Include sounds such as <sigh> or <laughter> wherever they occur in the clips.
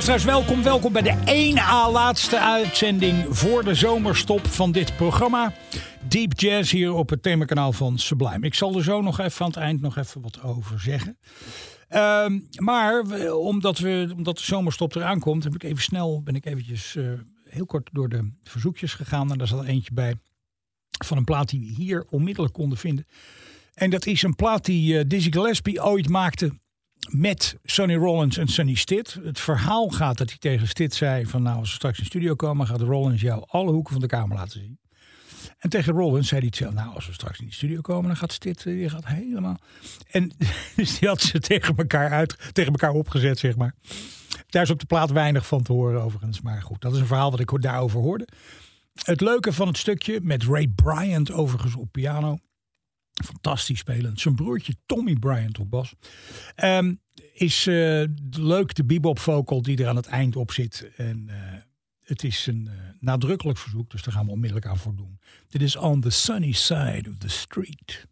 Luisteraars, welkom, welkom bij de ene a laatste uitzending voor de zomerstop van dit programma. Deep Jazz hier op het themakanaal van Sublime. Ik zal er zo nog even aan het eind nog even wat over zeggen. Ehm, maar omdat, we, omdat de zomerstop eraan komt, heb ik even snel, ben ik eventjes eh, heel kort door de verzoekjes gegaan. En daar zat eentje bij van een plaat die we hier onmiddellijk konden vinden. En dat is een plaat die eh, Dizzy Gillespie ooit maakte met Sonny Rollins en Sonny Stitt. Het verhaal gaat dat hij tegen Stitt zei van nou als we straks in de studio komen gaat Rollins jou alle hoeken van de kamer laten zien. En tegen Rollins zei hij hetzelfde. Nou als we straks in de studio komen dan gaat Stitt eh, die gaat helemaal. En <laughs> dus die had ze tegen elkaar uit, tegen elkaar opgezet zeg maar. Daar is op de plaat weinig van te horen overigens. Maar goed, dat is een verhaal wat ik daarover hoorde. Het leuke van het stukje met Ray Bryant overigens op piano. Fantastisch spelend. Zijn broertje Tommy Bryant op bas. Ehm, is eh, leuk de bebop vocal die er aan het eind op zit. En eh, het is een eh, nadrukkelijk verzoek, dus daar gaan we onmiddellijk aan voor doen. Dit is On the Sunny Side of the Street.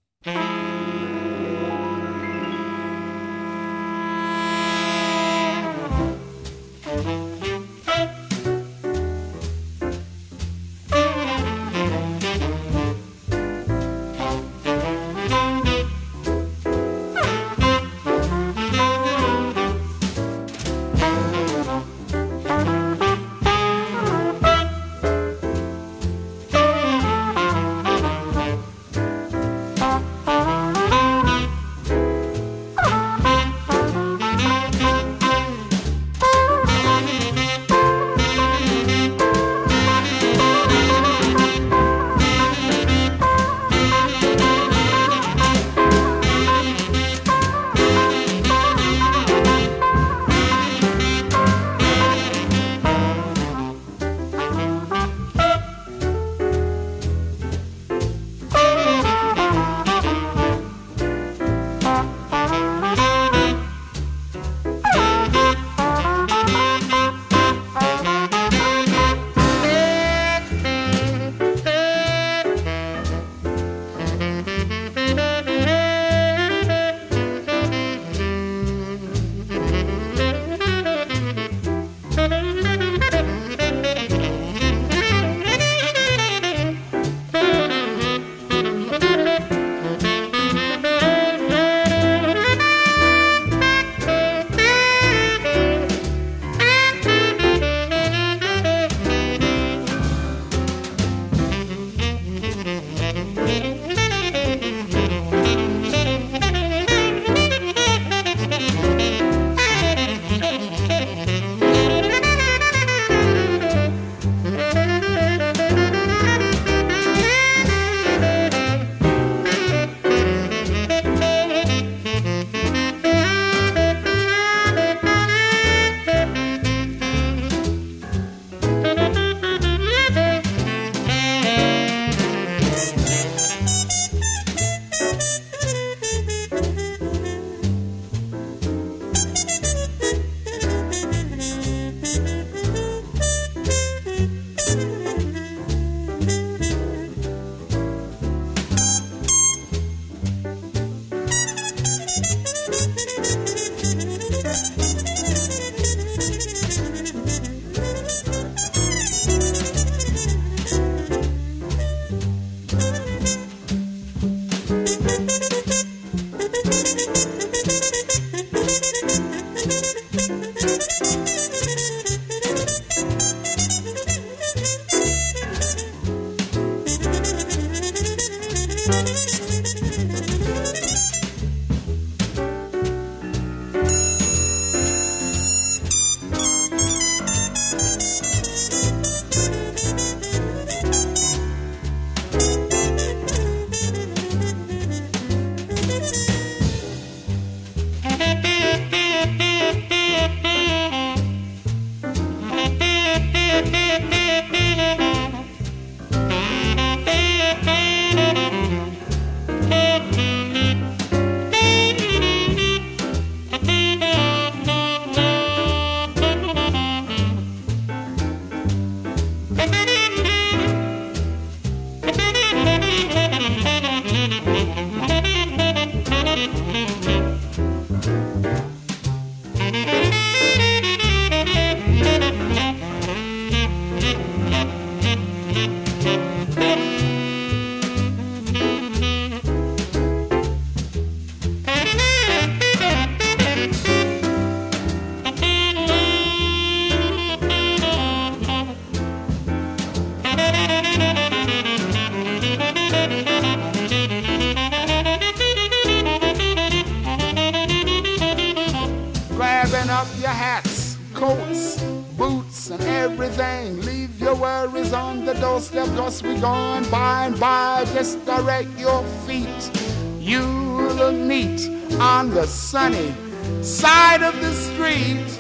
Sunny side of the street.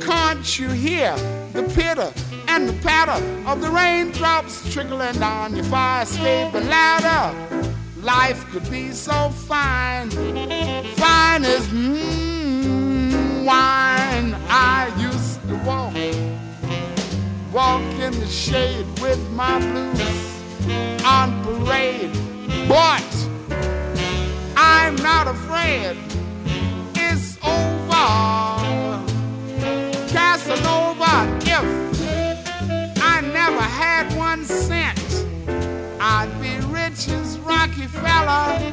Can't you hear the pitter and the patter of the raindrops trickling down your fire escape ladder? Life could be so fine, fine as mm, wine. I used to walk, walk in the shade with my blues on parade, but not afraid. It's over, Casanova. If I never had one cent, I'd be rich as Rockefeller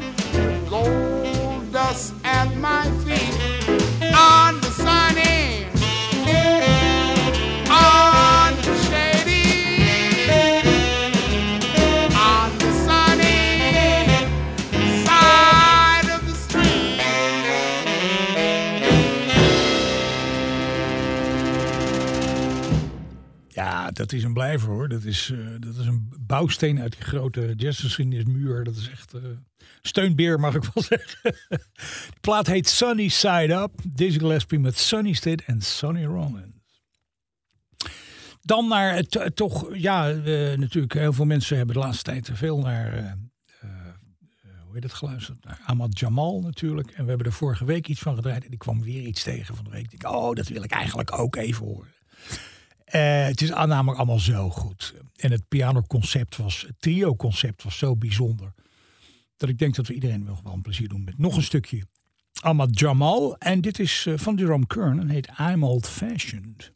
dat is een blijver hoor. Dat is, eh, dat is een bouwsteen uit die grote jazzgeschiedenismuur. Dat is echt eh, steunbeer, mag ik wel <laughs> zeggen. De plaat heet Sunny Side Up. Dizzy Gillespie met Sunny State en Sonny Rollins. Dan naar het eh, toch, ja, natuurlijk, heel veel mensen hebben de laatste tijd veel naar, hoe heet het geluisterd? Naar Ahmad Jamal natuurlijk. En we hebben er vorige week iets van gedraaid. En ik kwam weer iets tegen van de week. Ik oh, dat wil ik eigenlijk ook even horen. Eh, het is namelijk allemaal zo goed. En het pianoconcept was, het trio-concept was zo bijzonder. Dat ik denk dat we iedereen nog wel een plezier doen met nog een stukje. Ahmad Jamal. En dit is eh, van Jerome Kern en heet I'm Old Fashioned.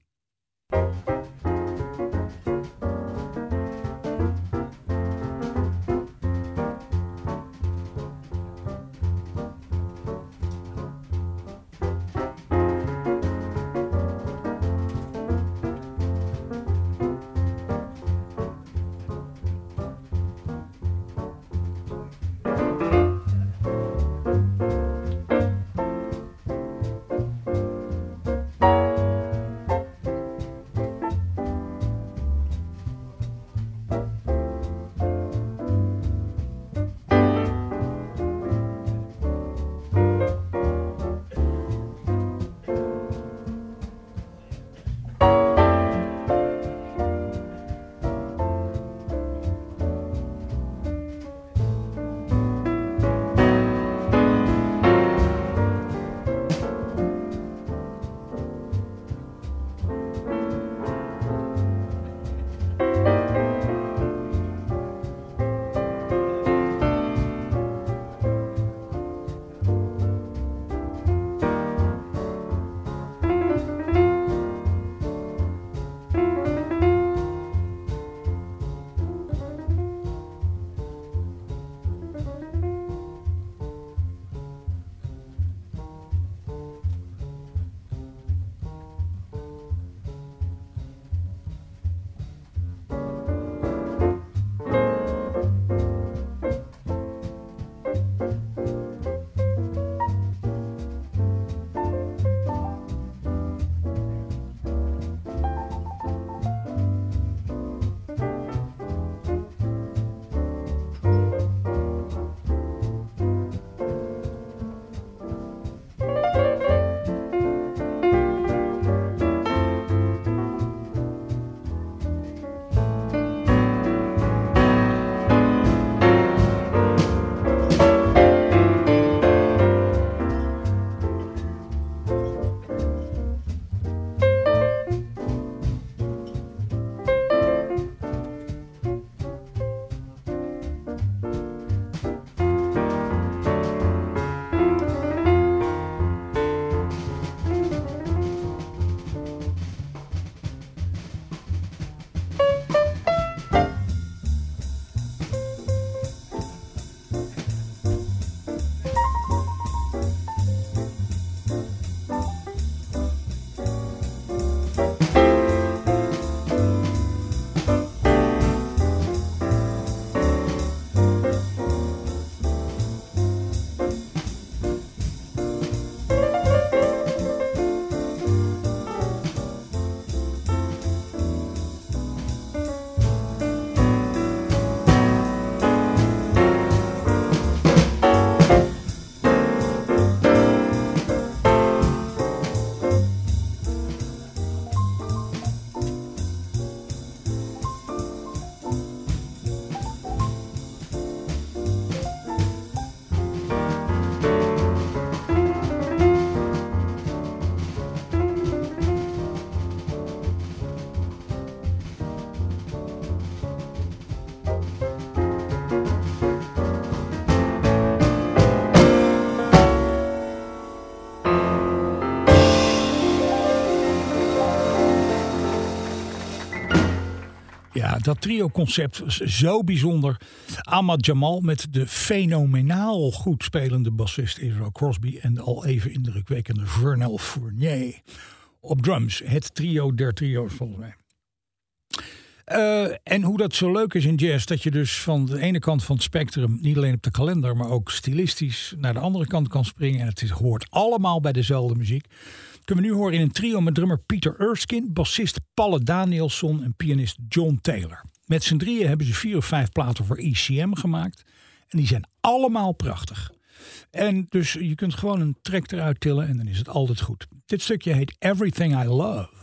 Dat trio-concept was zo bijzonder. Ahmad Jamal met de fenomenaal goed spelende bassist Israel Crosby en de al even indrukwekkende Vernel Fournier op drums. Het trio der trio's volgens mij. Uh, en hoe dat zo leuk is in jazz, dat je dus van de ene kant van het spectrum, niet alleen op de kalender, maar ook stilistisch naar de andere kant kan springen. En het hoort allemaal bij dezelfde muziek. Kunnen we nu horen in een trio met drummer Peter Erskine, bassist Palle Danielsson en pianist John Taylor. Met z'n drieën hebben ze vier of vijf platen voor ECM gemaakt. En die zijn allemaal prachtig. En dus je kunt gewoon een track eruit tillen en dan is het altijd goed. Dit stukje heet Everything I Love.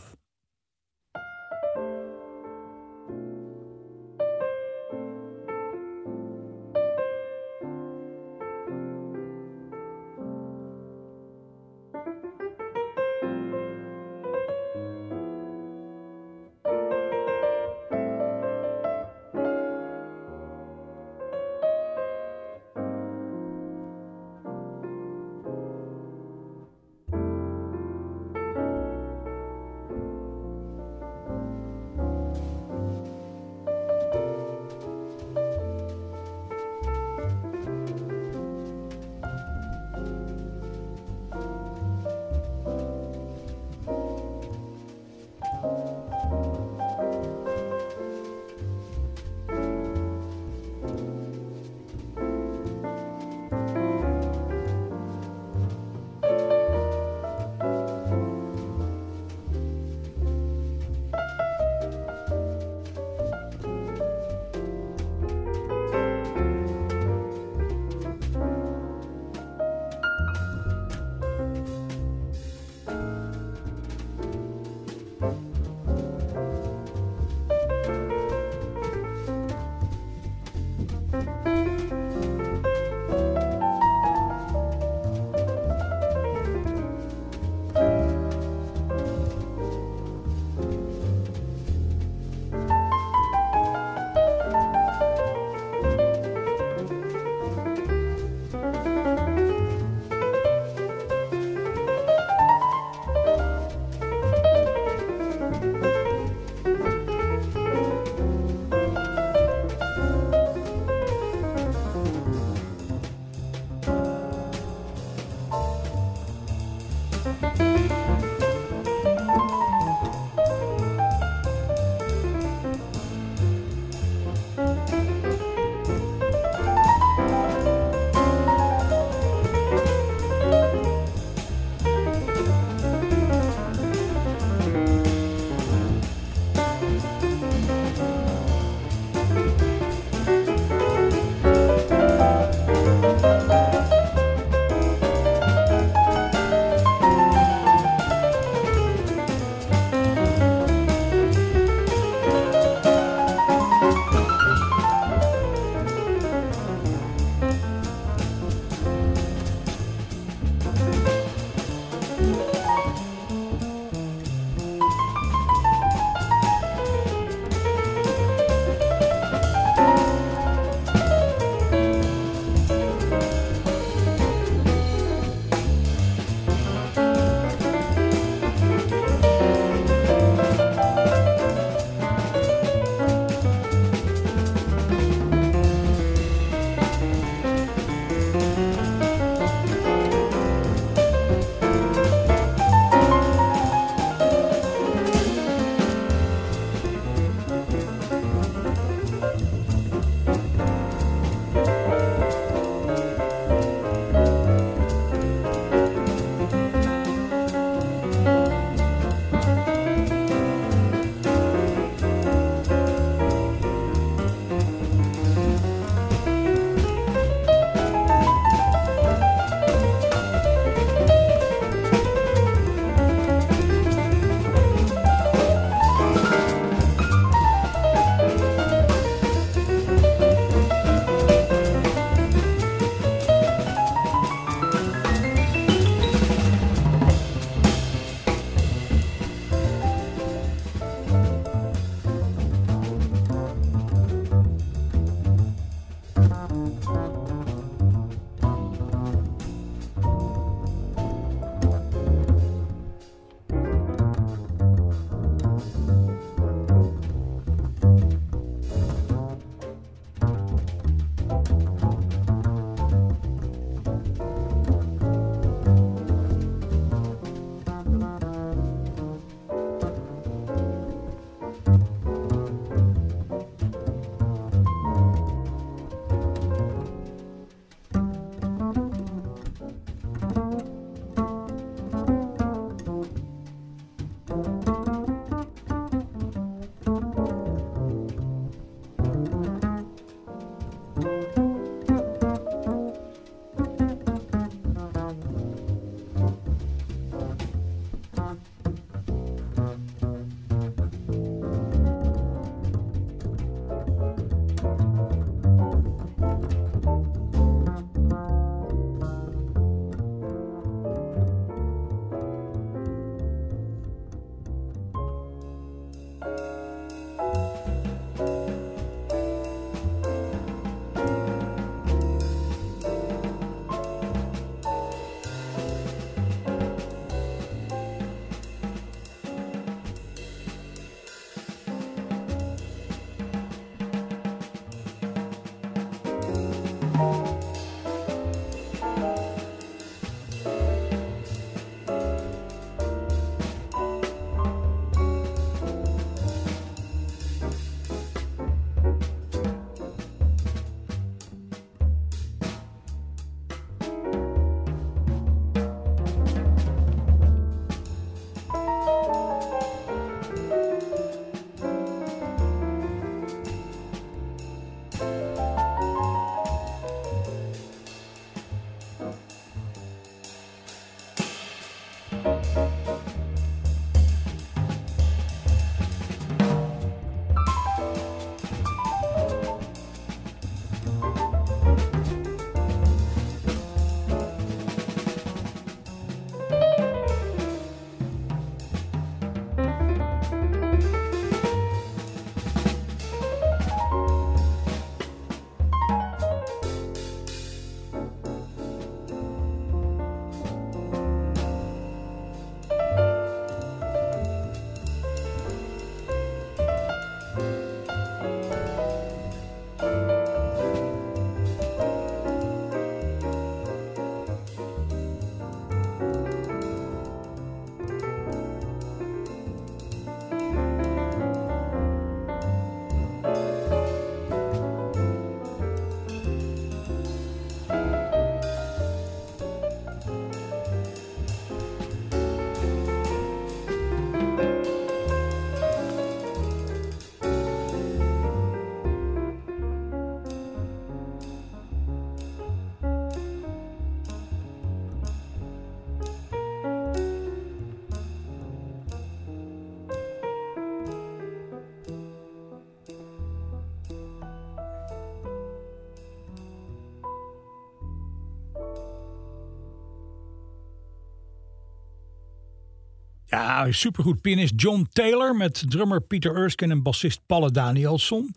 Ja, supergoed pianist John Taylor met drummer Peter Erskine en bassist Palle Danielsson.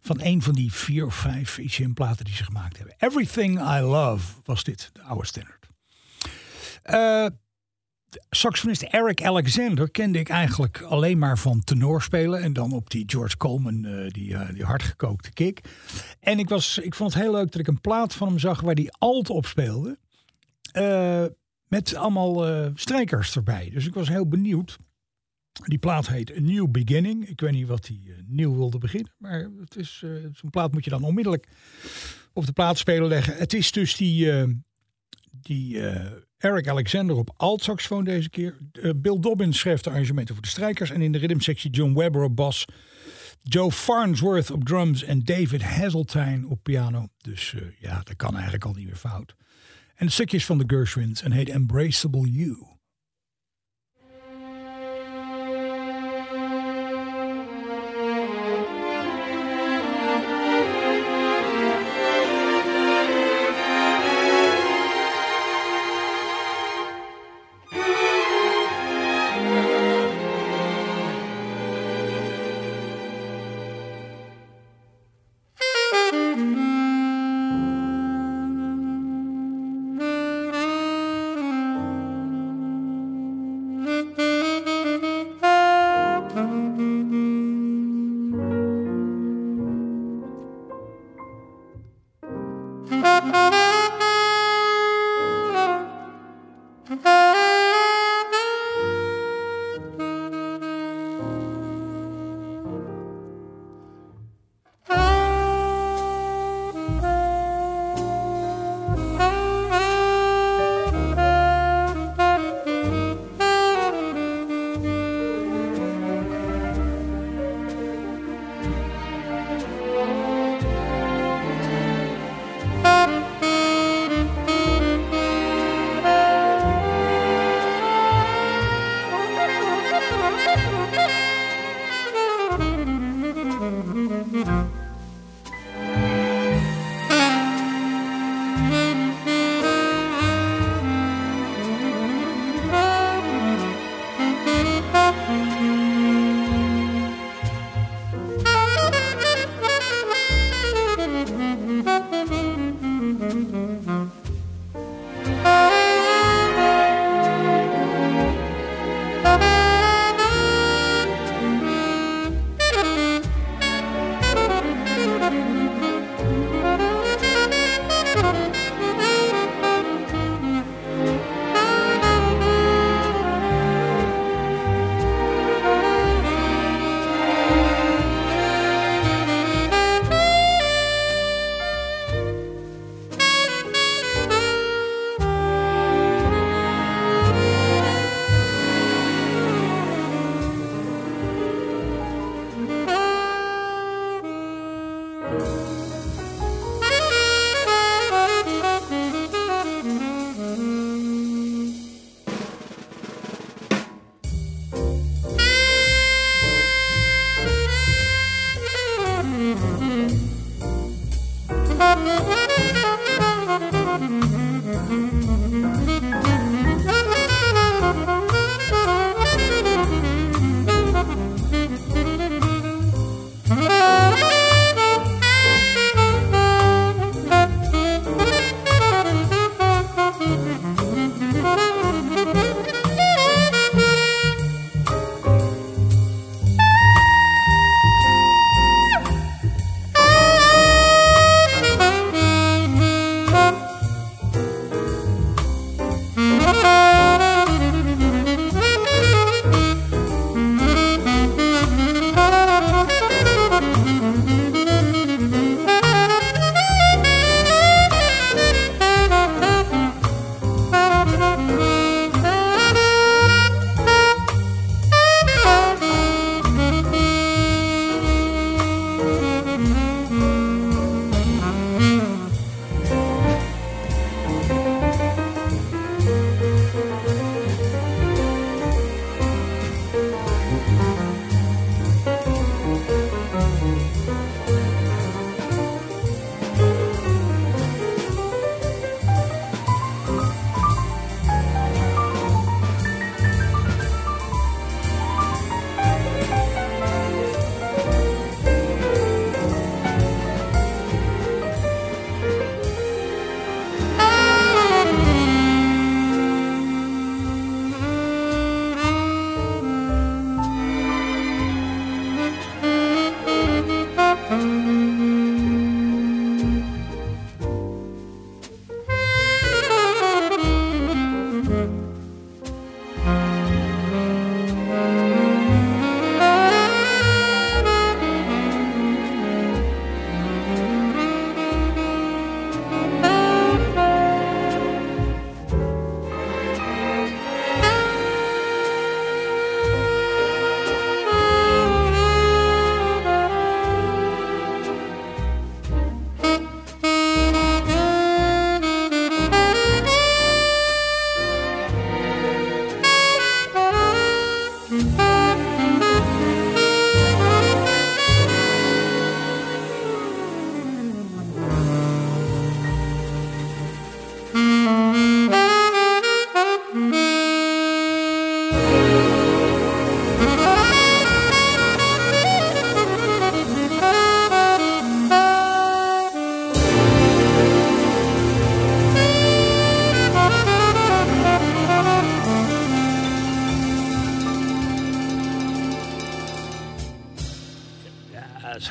Van een van die vier of vijf ECM-platen die ze gemaakt hebben. Everything I Love was dit, de oude standard. Uh, saxofonist Eric Alexander kende ik eigenlijk alleen maar van tenorspelen. En dan op die George Coleman, uh, die, uh, die hardgekookte kick. En ik, was, ik vond het heel leuk dat ik een plaat van hem zag waar hij alt op speelde. Met allemaal uh, strijkers erbij. Dus ik was heel benieuwd. Die plaat heet A New Beginning. Ik weet niet wat hij uh, nieuw wilde beginnen. Maar het is, uh, zo'n plaat moet je dan onmiddellijk op de plaatspeler leggen. Het is dus die, die Eric Alexander op alt-saxofoon deze keer. Bill Dobbins schreef de arrangementen voor de strijkers. En in de rhythmsectie John Webber op bas. Joe Farnsworth op drums en David Hazeltine op piano. Dus ja, dat kan eigenlijk al niet meer fout. En stukjes van de Gershwins en heet Embraceable You.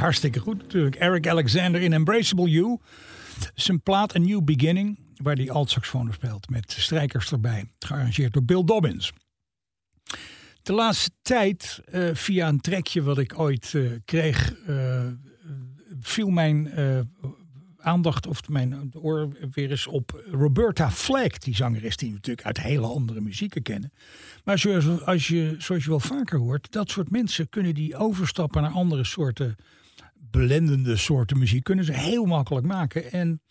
Hartstikke goed natuurlijk. Eric Alexander in Embraceable You. Zijn plaat A New Beginning, waar hij alt-saxofoon speelt met strijkers erbij. Gearrangeerd door Bill Dobbins. De laatste tijd, uh, via een trekje wat ik ooit uh, kreeg, uh, viel mijn aandacht of mijn oor weer eens op Roberta Flack, die zangeres die natuurlijk uit hele andere muzieken kennen. Maar zoals, als je, zoals je wel vaker hoort, dat soort mensen kunnen die overstappen naar andere soorten blendende soorten muziek, kunnen ze heel makkelijk maken. En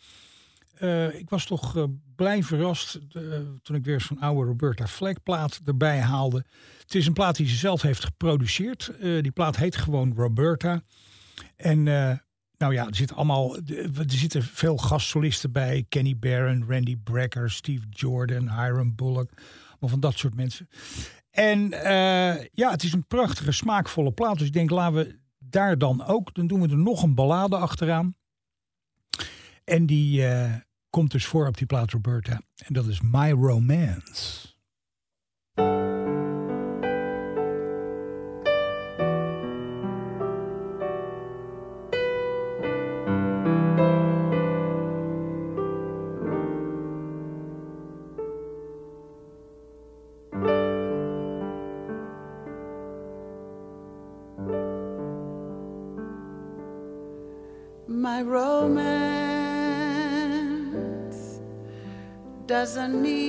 uh, ik was toch uh, blij verrast uh, toen ik weer zo'n oude Roberta Flack plaat erbij haalde. Het is een plaat die ze zelf heeft geproduceerd. die plaat heet gewoon Roberta. En nou ja, er zitten allemaal er zitten veel gastsolisten bij. Kenny Barron, Randy Brecker, Steve Jordan, Hiram Bullock. Allemaal van dat soort mensen. En ja, het is een prachtige, smaakvolle plaat. Dus ik denk, laten we daar dan ook. Dan doen we er nog een ballade achteraan. En die uh, komt dus voor op die plaat Roberta. En dat is My Romance. Doesn't need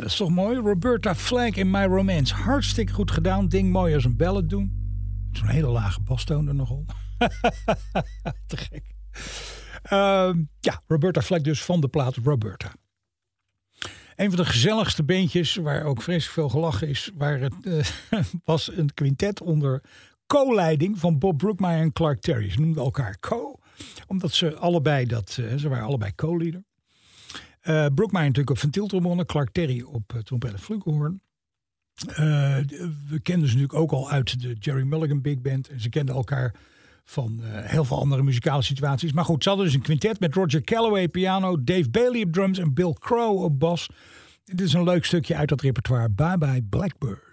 Dat is toch mooi? Roberta Flack in My Romance. Hartstikke goed gedaan. Ding mooi als een ballad doen. Zo'n hele lage bastoon er nogal. <laughs> Te gek. Ehm, ja, Roberta Flack dus van de plaat Roberta. Een van de gezelligste beentjes, waar ook vreselijk veel gelachen is, waar het, eh, <laughs> was een quintet onder co-leiding van Bob Brookmeyer en Clark Terry. Ze noemden elkaar co, omdat ze allebei dat, eh, ze waren allebei co-leader. Eh Brookmeyer natuurlijk op ventieltrombone, Clark Terry op uh, trompet en. Eh, we kenden ze natuurlijk ook al uit de Jerry Mulligan Big Band. En ze kenden elkaar van heel veel andere muzikale situaties. Maar goed, ze hadden dus een quintet met Roger Calloway piano, Dave Bailey op drums en Bill Crow op bas. Dit is een leuk stukje uit dat repertoire. Bye Bye Blackbird.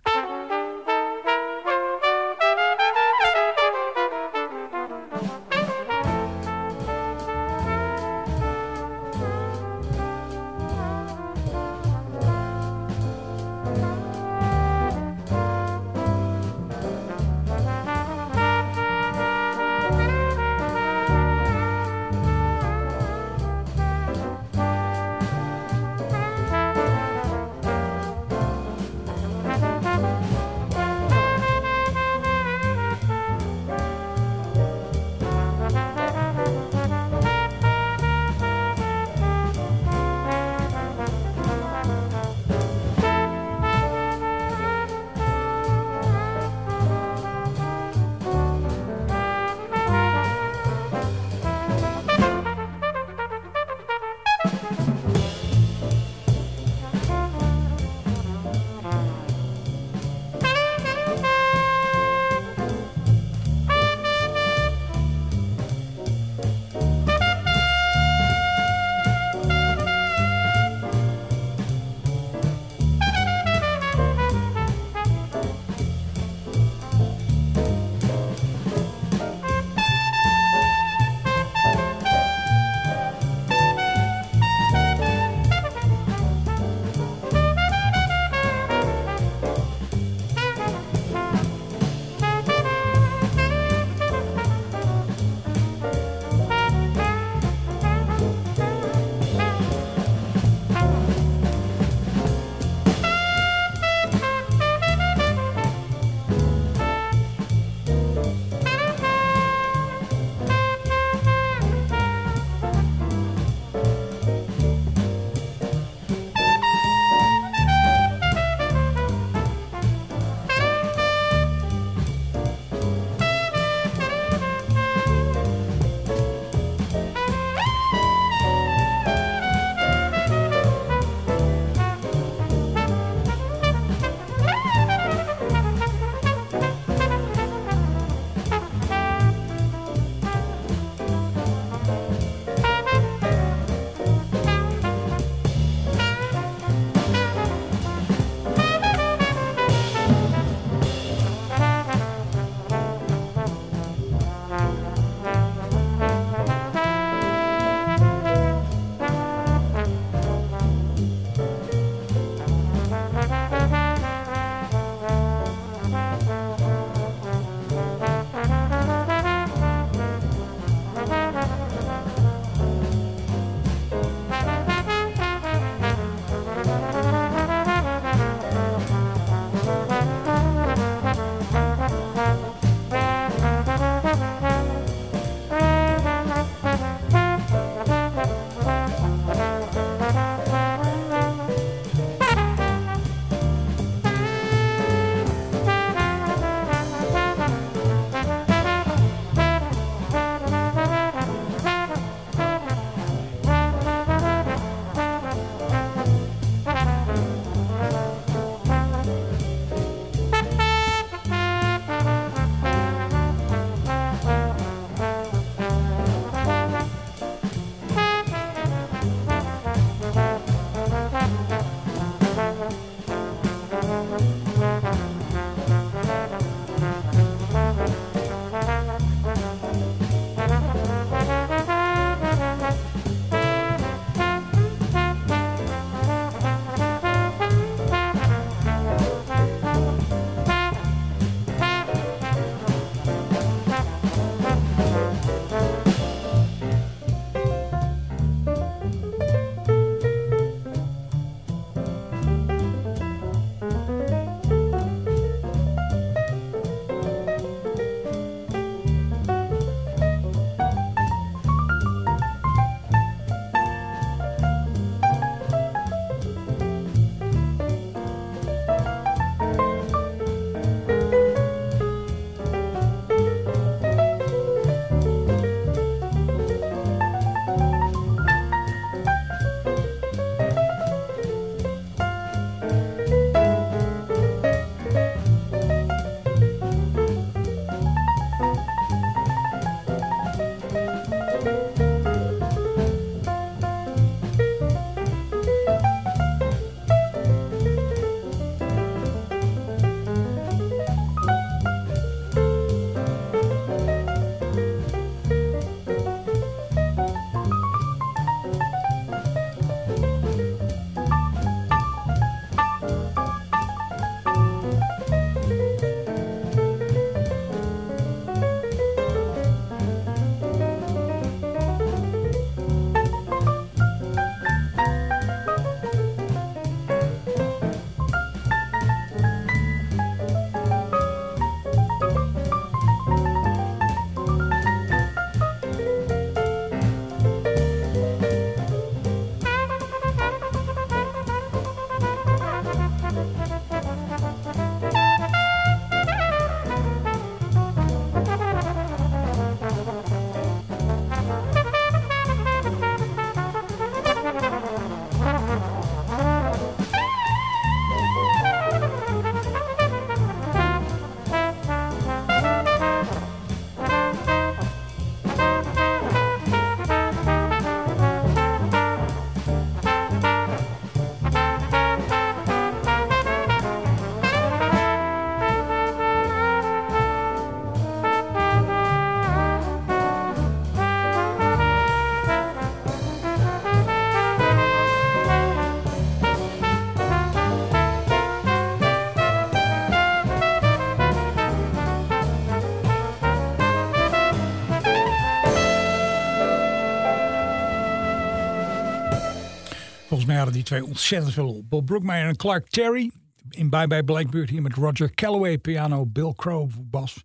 Die twee ontzettend veel op. Bob Brookmeyer en Clark Terry. In Bye Bye Blackbird hier met Roger Calloway piano, Bill Crow bas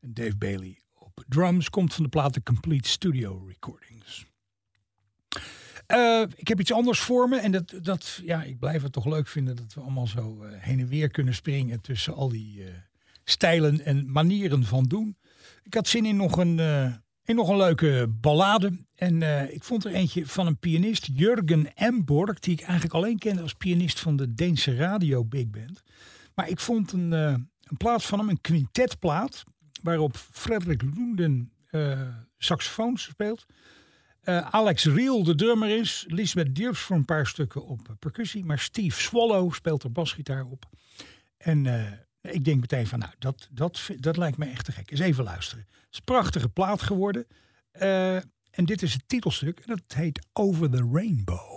en Dave Bailey op drums. Komt van de plaat The Complete Studio Recordings. Eh, ik heb iets anders voor me. En dat, dat, ja, ik blijf het toch leuk vinden dat we allemaal zo eh, heen en weer kunnen springen tussen al die eh, stijlen en manieren van doen. Ik had zin in nog een, in nog een leuke ballade. En eh, ik vond er eentje van een pianist, Jurgen Emborg, die ik eigenlijk alleen kende als pianist van de Deense radio Big Band. Maar ik vond een, eh, een plaat van hem, een quintetplaat, waarop Frederik Lunden eh saxofoon speelt. Alex Riel de drummer is. Lisbeth Dierps voor een paar stukken op percussie. Maar Steve Swallow speelt er basgitaar op. En ik denk meteen van, nou, dat, dat, dat lijkt me echt te gek. Eens even luisteren. Het is een prachtige plaat geworden. Eh, en dit is het titelstuk. En dat heet Over the Rainbow.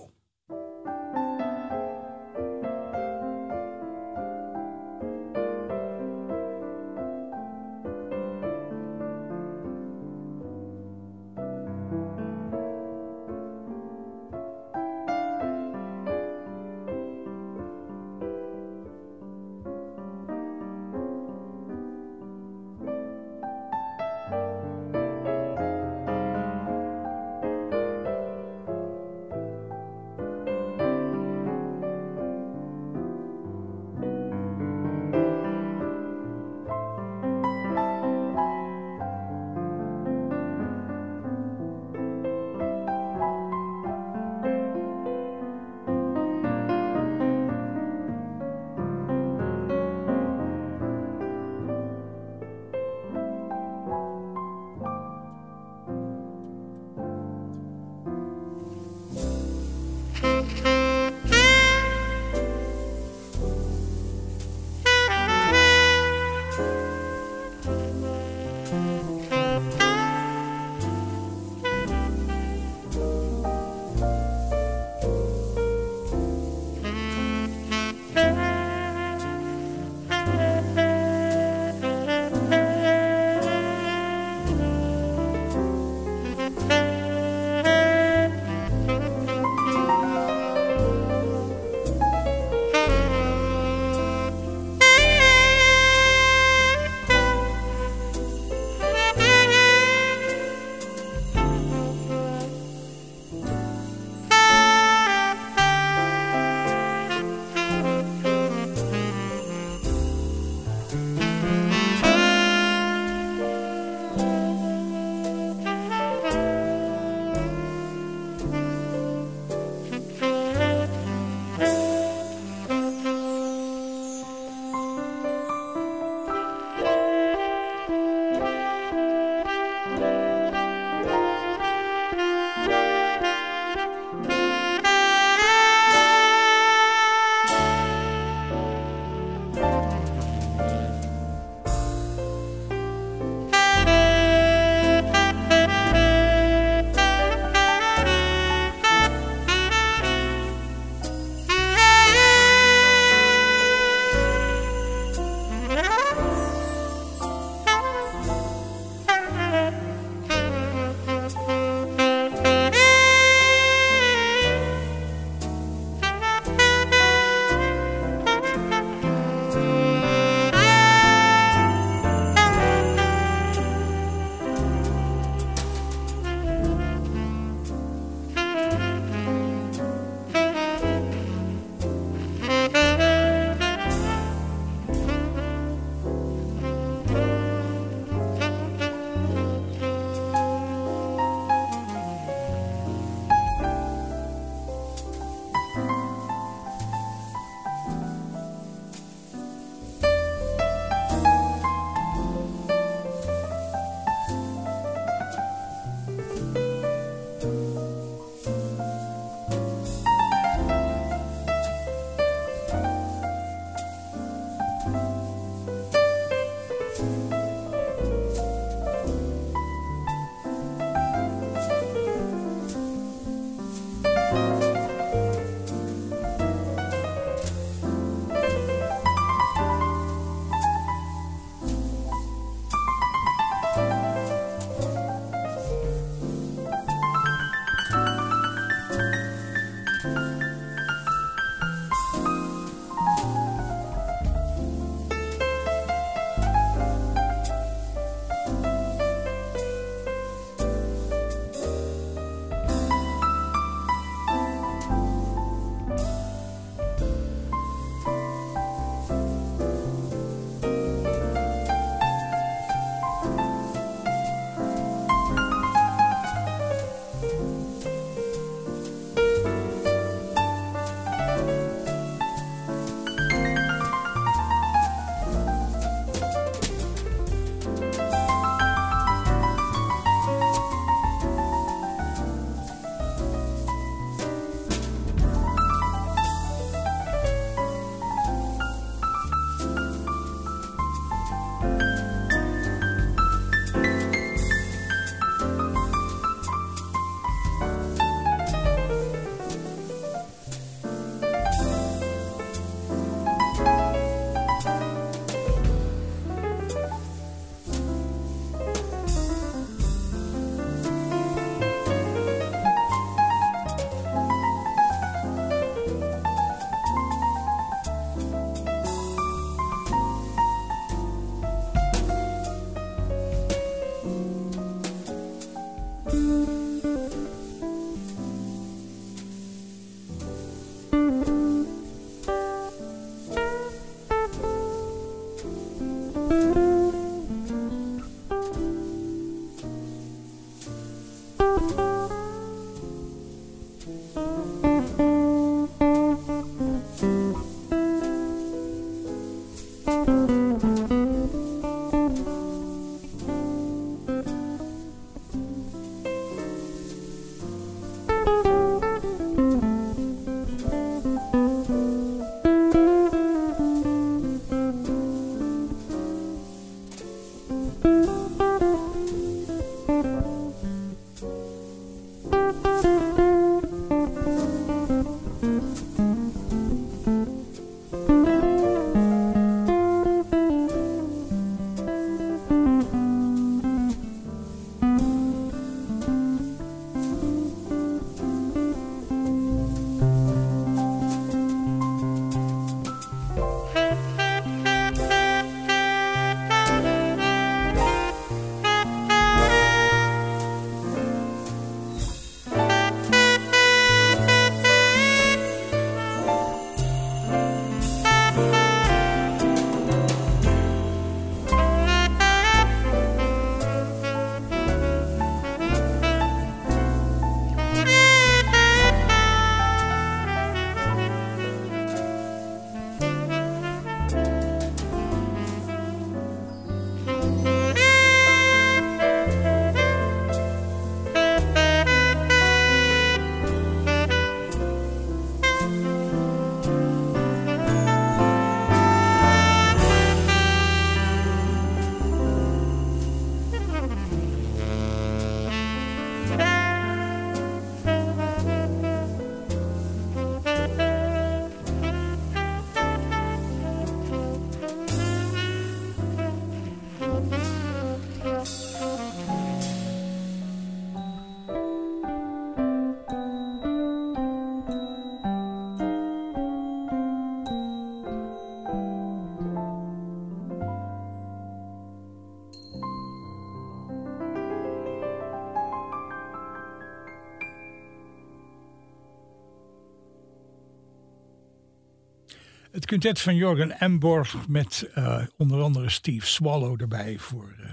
Quintet van Jorgen Emborg met eh, onder andere Steve Swallow erbij voor, eh,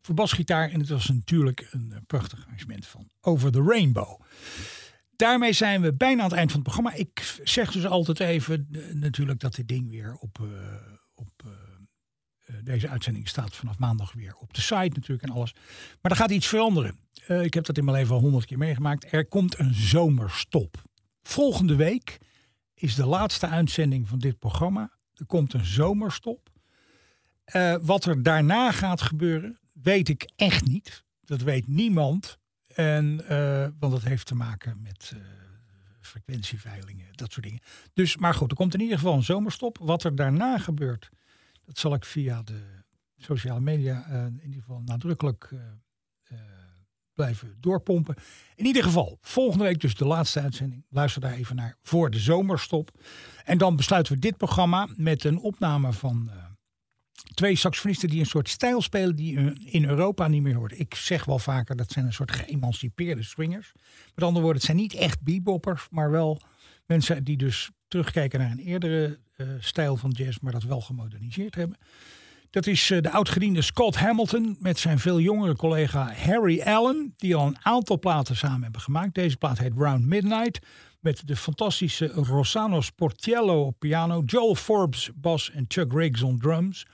voor basgitaar. En het was natuurlijk een eh, prachtig arrangement van Over the Rainbow. Daarmee zijn we bijna aan het eind van het programma. Ik zeg dus altijd even natuurlijk dat dit ding weer op, op deze uitzending staat vanaf maandag weer op de site natuurlijk en alles. Maar er gaat iets veranderen. Ik heb dat in mijn leven al honderd keer meegemaakt. Er komt een zomerstop. Volgende week is de laatste uitzending van dit programma. Er komt een zomerstop. Eh, wat er daarna gaat gebeuren, weet ik echt niet. Dat weet niemand. En, eh, want dat heeft te maken met eh, frequentieveilingen, dat soort dingen. Dus, maar goed, er komt in ieder geval een zomerstop. Wat er daarna gebeurt, dat zal ik via de sociale media in ieder geval nadrukkelijk blijven doorpompen. In ieder geval, volgende week dus de laatste uitzending. Luister daar even naar voor de zomerstop. En dan besluiten we dit programma met een opname van eh, twee saxofonisten die een soort stijl spelen die in Europa niet meer hoort. Ik zeg wel vaker dat zijn een soort geëmancipeerde swingers. Met andere woorden, het zijn niet echt beboppers, maar wel mensen die dus terugkijken naar een eerdere eh, stijl van jazz, maar dat wel gemoderniseerd hebben. Dat is eh, de oudgediende Scott Hamilton met zijn veel jongere collega Harry Allen, die al een aantal platen samen hebben gemaakt. Deze plaat heet Round Midnight, met de fantastische Rossano Sportiello op piano, Joel Forbes bas en Chuck Riggs on drums.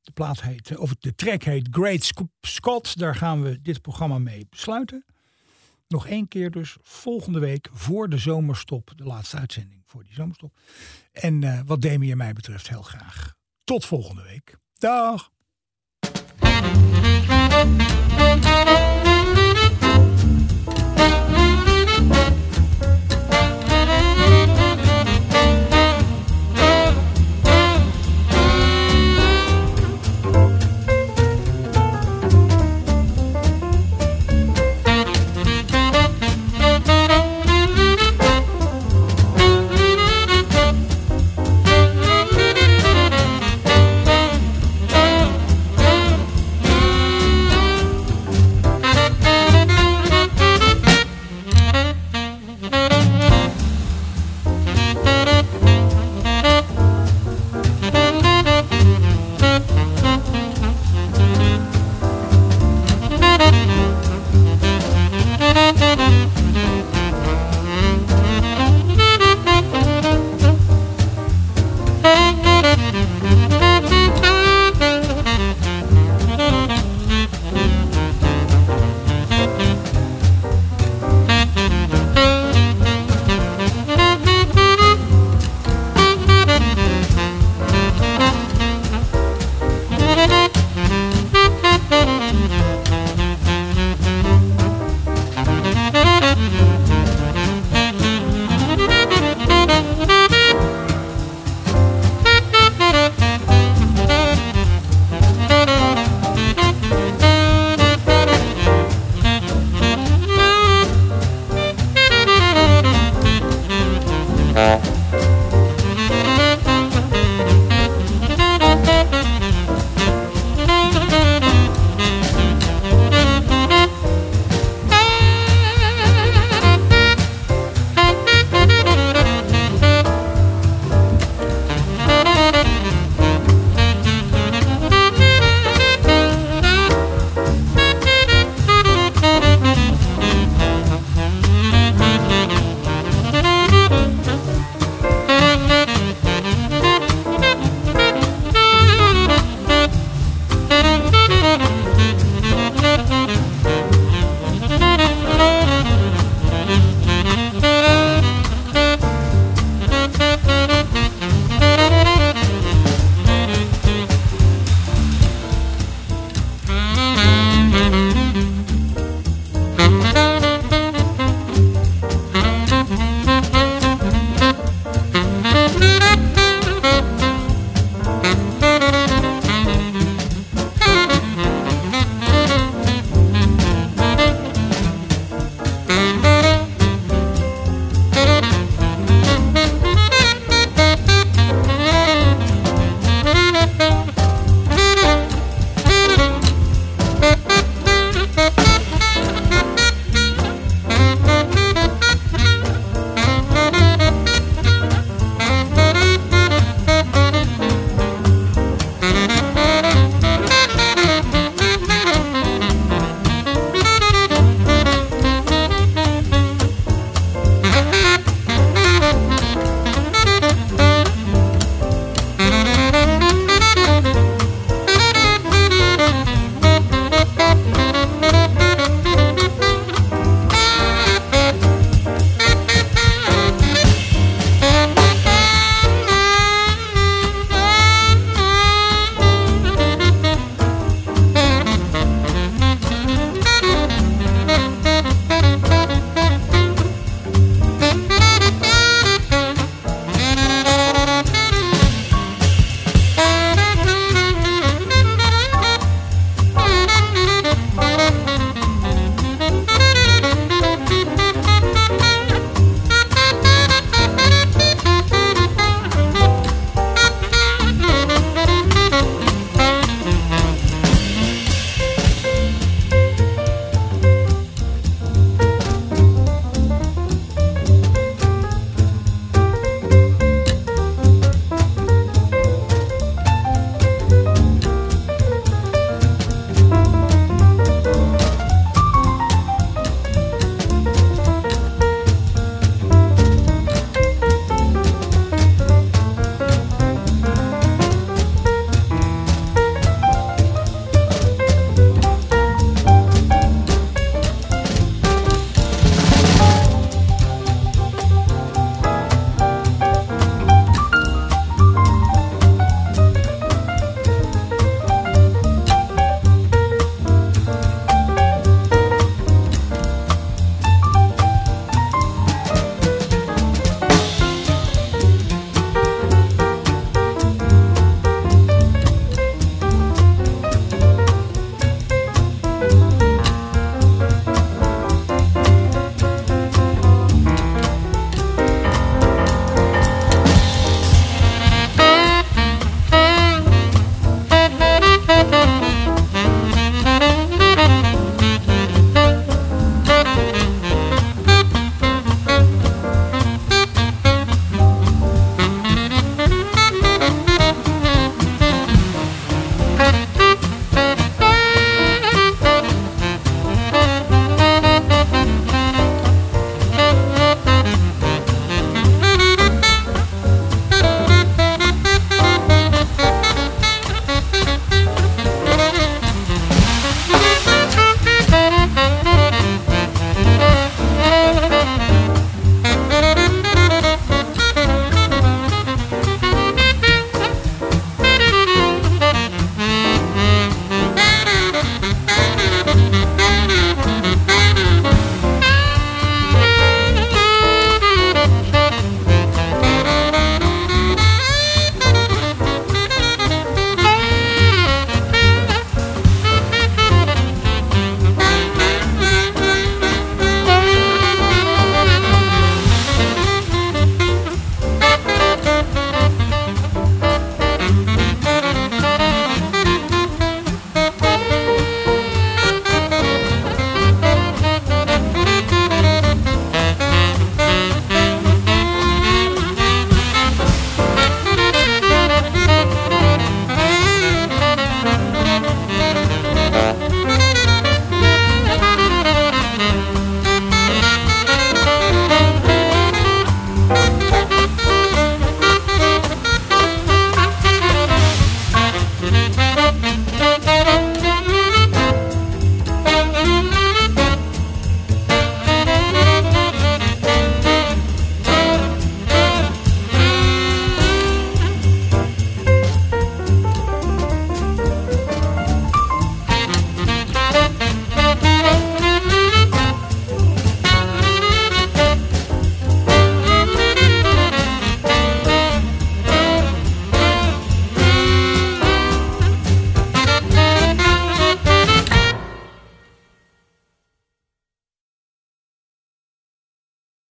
De, plaat heet, eh, of de track heet Great Sc- Scott. Daar gaan we dit programma mee besluiten. Nog één keer dus volgende week voor de zomerstop. De laatste uitzending voor die zomerstop. En eh, wat Demi en mij betreft heel graag. Tot volgende week. tard.